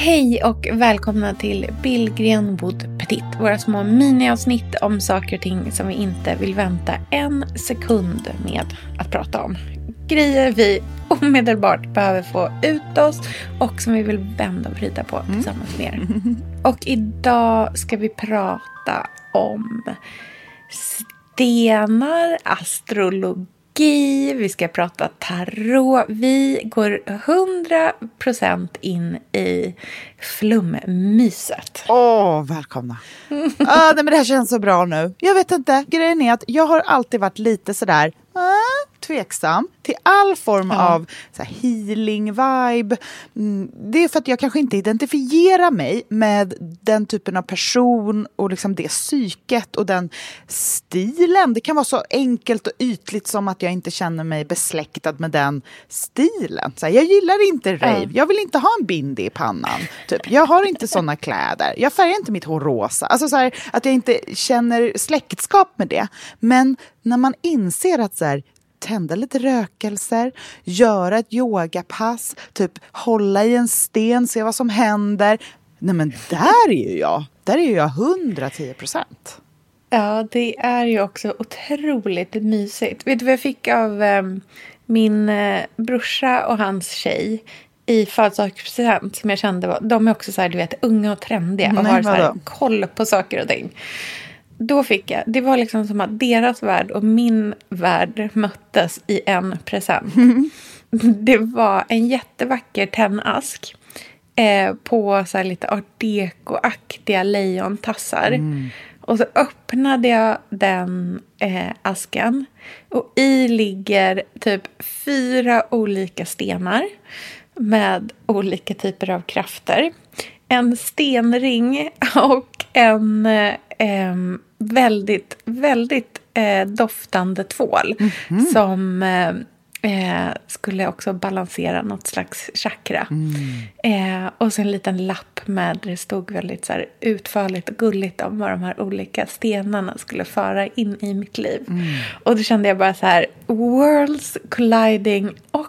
Hej och välkomna till Billgren Wood Petit. Våra små miniavsnitt om saker och ting som vi inte vill vänta en sekund med att prata om. Grejer vi omedelbart behöver få ut oss och som vi vill vända och vrida på tillsammans med er. Och idag ska vi prata om stenar, astrologi, vi ska prata tarot. Vi går 100% in i flummyset. Åh, välkomna. ah, nej, men det här känns så bra nu. Jag vet inte, grejen är att jag har alltid varit lite sådär ah, tveksam till all form Ja. av så healing-vibe. Mm, det är för att jag kanske inte identifierar mig med den typen av person och liksom det psyket och den stilen. Det kan vara så enkelt och ytligt som att jag inte känner mig besläktad med den stilen. Så här, jag gillar inte rave, jag vill inte ha en bindi i pannan. Typ. Jag har inte såna kläder, jag färgar inte mitt hår rosa. Alltså så här, att jag inte känner släktskap med det. Men när man inser att så här, tända lite rökelser, göra ett yogapass, typ hålla i en sten, se vad som händer. Nej men där är ju jag, där är jag 110 procent. Ja, det är ju också otroligt mysigt. Vet du vad jag fick av eh, min eh, brorsa och hans tjej i födelsedagspresent som jag kände var, de är också så här, du vet, unga och trendiga och Nej, har så här, koll på saker och ting. Då fick jag, det var liksom som att deras värld och min värld möttes i en present. Det var en jättevacker tennask eh, på så här lite art deco-aktiga lejontassar. Och så öppnade jag den eh, asken. Och i ligger typ fyra olika stenar med olika typer av krafter. En stenring och en eh, väldigt, väldigt eh, doftande tvål som eh, eh, skulle också balansera något slags chakra. Eh, och så en liten lapp med det stod väldigt så här, utförligt och gulligt om vad de här olika stenarna skulle föra in i mitt liv. Och då kände jag bara så här, worlds colliding och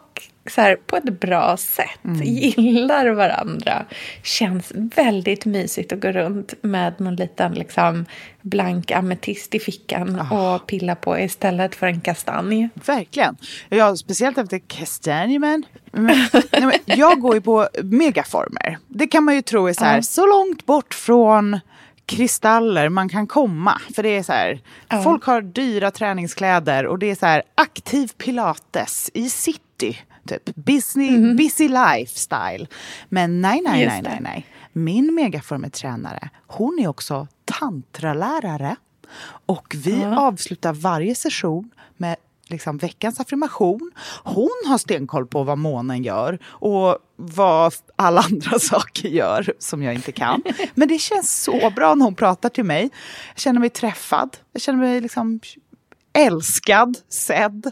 så här, på ett bra sätt. Gillar varandra. Känns väldigt mysigt att gå runt med någon liten liksom, blank ametist i fickan och pilla på istället för en kastanj. Verkligen. Ja, speciellt efter kastanjemen. Men, nej, men jag går ju på megaformer. Det kan man ju tro är så här, Ja. så långt bort från kristaller man kan komma. För det är så här, folk har dyra träningskläder och det är så här aktiv pilates i city. Typ busy, busy lifestyle. Men nej, nej, Just nej, nej, nej. Min megaformer-tränare, hon är också tantralärare. Och vi avslutar varje session med liksom veckans affirmation. Hon har stenkoll på vad månen gör och vad alla andra saker gör som jag inte kan. Men det känns så bra när hon pratar till mig. Jag känner mig träffad. Jag känner mig liksom älskad, sedd.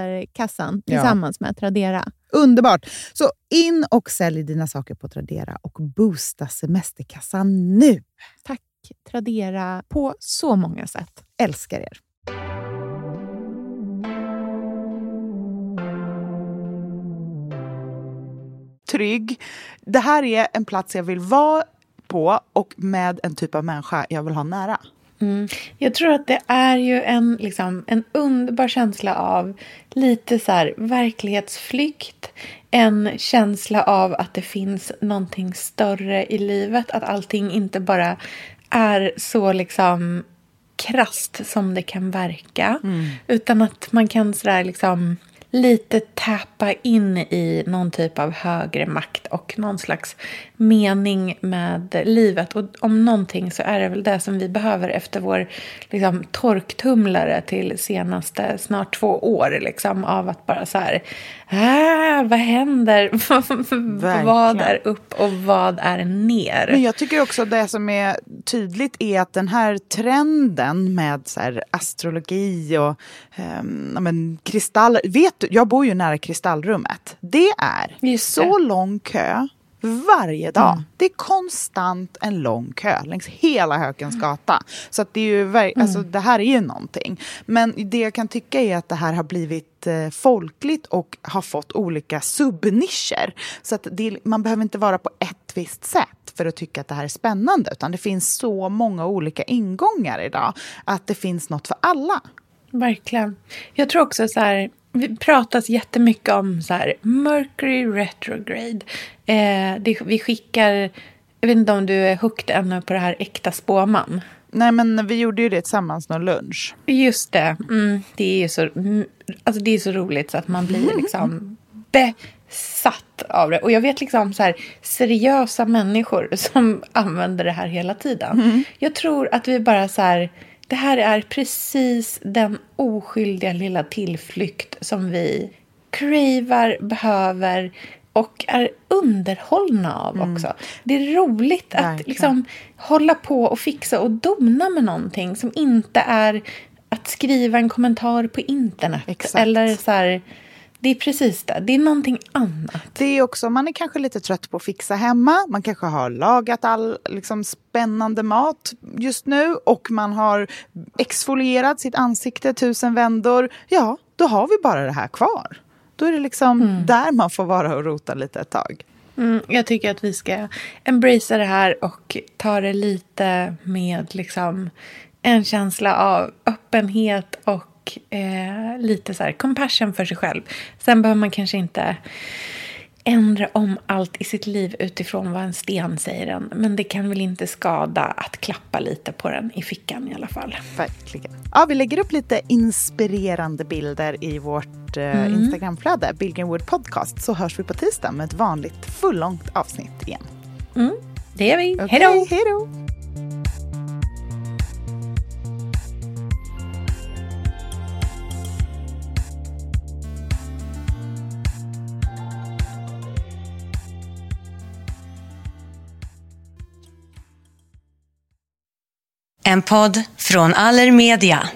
semesterkassan Ja. tillsammans med Tradera. Underbart! Så in och sälj dina saker på Tradera och boosta semesterkassan nu. Tack Tradera på så många sätt. Älskar er! Trygg. Det här är en plats jag vill vara på och med en typ av människa jag vill ha nära. Mm. Jag tror att det är ju en, liksom, en underbar känsla av lite så här verklighetsflykt. En känsla av att det finns någonting större i livet. Att allting inte bara är så liksom krast som det kan verka. Utan att man kan sådär liksom lite tappa in i någon typ av högre makt och någon slags mening med livet. Och om någonting så är det väl det som vi behöver efter vår liksom, torktumlare till senaste snart två år. Liksom, av att bara så här, ah, vad händer? vad är upp och vad är ner? Men jag tycker också det som är tydligt är att den här trenden med så astrologi och um, men, kristaller. Vet jag bor ju nära kristallrummet. Det är Just så det. lång kö varje dag. Det är konstant en lång kö längs hela Hökens gata. Så att det, är ju, ver- alltså, det här är ju någonting. Men det jag kan tycka är att det här har blivit eh, folkligt och har fått olika subnischer. Så att det, man behöver inte vara på ett visst sätt för att tycka att det här är spännande. Utan det finns så många olika ingångar idag att det finns något för alla. Verkligen. Jag tror också så här, vi pratas jättemycket om så här, Mercury retrograde. Eh, det, vi skickar, jag vet inte om du är hooked ännu på det här äkta spåman. Nej men vi gjorde ju det tillsammans någon lunch. Just det. Mm, det är ju så, mm, alltså det är så roligt så att man blir liksom besatt av det. Och jag vet liksom så här seriösa människor som använder det här hela tiden. Jag tror att vi bara så här, det här är precis den oskyldiga lilla tillflykt som vi cravar, behöver och är underhållna av också. Det är roligt att Verkligen. liksom hålla på och fixa och dona med någonting som inte är att skriva en kommentar på internet. Exakt. Eller så här, det är precis det. Det är någonting annat. Det är också, man är kanske lite trött på att fixa hemma. Man kanske har lagat all liksom, spännande mat just nu och man har exfolierat sitt ansikte tusen vändor. Ja, då har vi bara det här kvar. Då är det liksom där man får vara och rota lite ett tag. Mm, jag tycker att vi ska embracea det här och ta det lite med liksom en känsla av öppenhet och eh, lite så här compassion för sig själv. Sen behöver man kanske inte ändra om allt i sitt liv utifrån vad en sten säger en. Men det kan väl inte skada att klappa lite på den i fickan i alla fall. Verkligen. Ja, vi lägger upp lite inspirerande bilder i vårt eh, Instagramflöde, Billgrenwood Podcast, så hörs vi på tisdag med ett vanligt fullångt avsnitt igen. Mm, det gör vi. Okej, Hej då! En podd från Allermedia.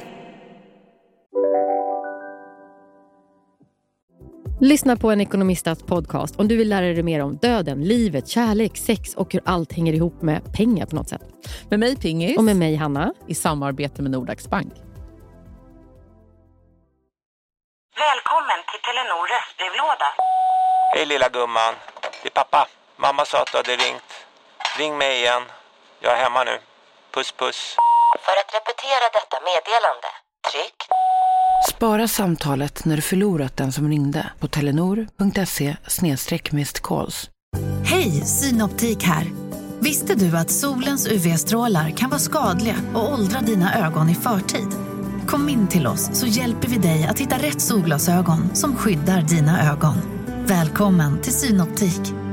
Lyssna på en ekonomistats podcast om du vill lära dig mer om döden, livet, kärlek, sex och hur allt hänger ihop med pengar på något sätt. Med mig Pingis. Och med mig Hanna. I samarbete med Nordax Bank. Välkommen till Telenor röstbrevlåda. Hej lilla gumman. Det är pappa. Mamma sa att du hade ringt. Ring mig igen. Jag är hemma nu. Puss puss. För att repetera detta meddelande, tryck Spara samtalet när du förlorat den som ringde på telenor.se calls. Hej, Synoptik här. Visste du att solens UV-strålar kan vara skadliga och åldra dina ögon i förtid? Kom in till oss så hjälper vi dig att hitta rätt solglasögon som skyddar dina ögon. Välkommen till Synoptik.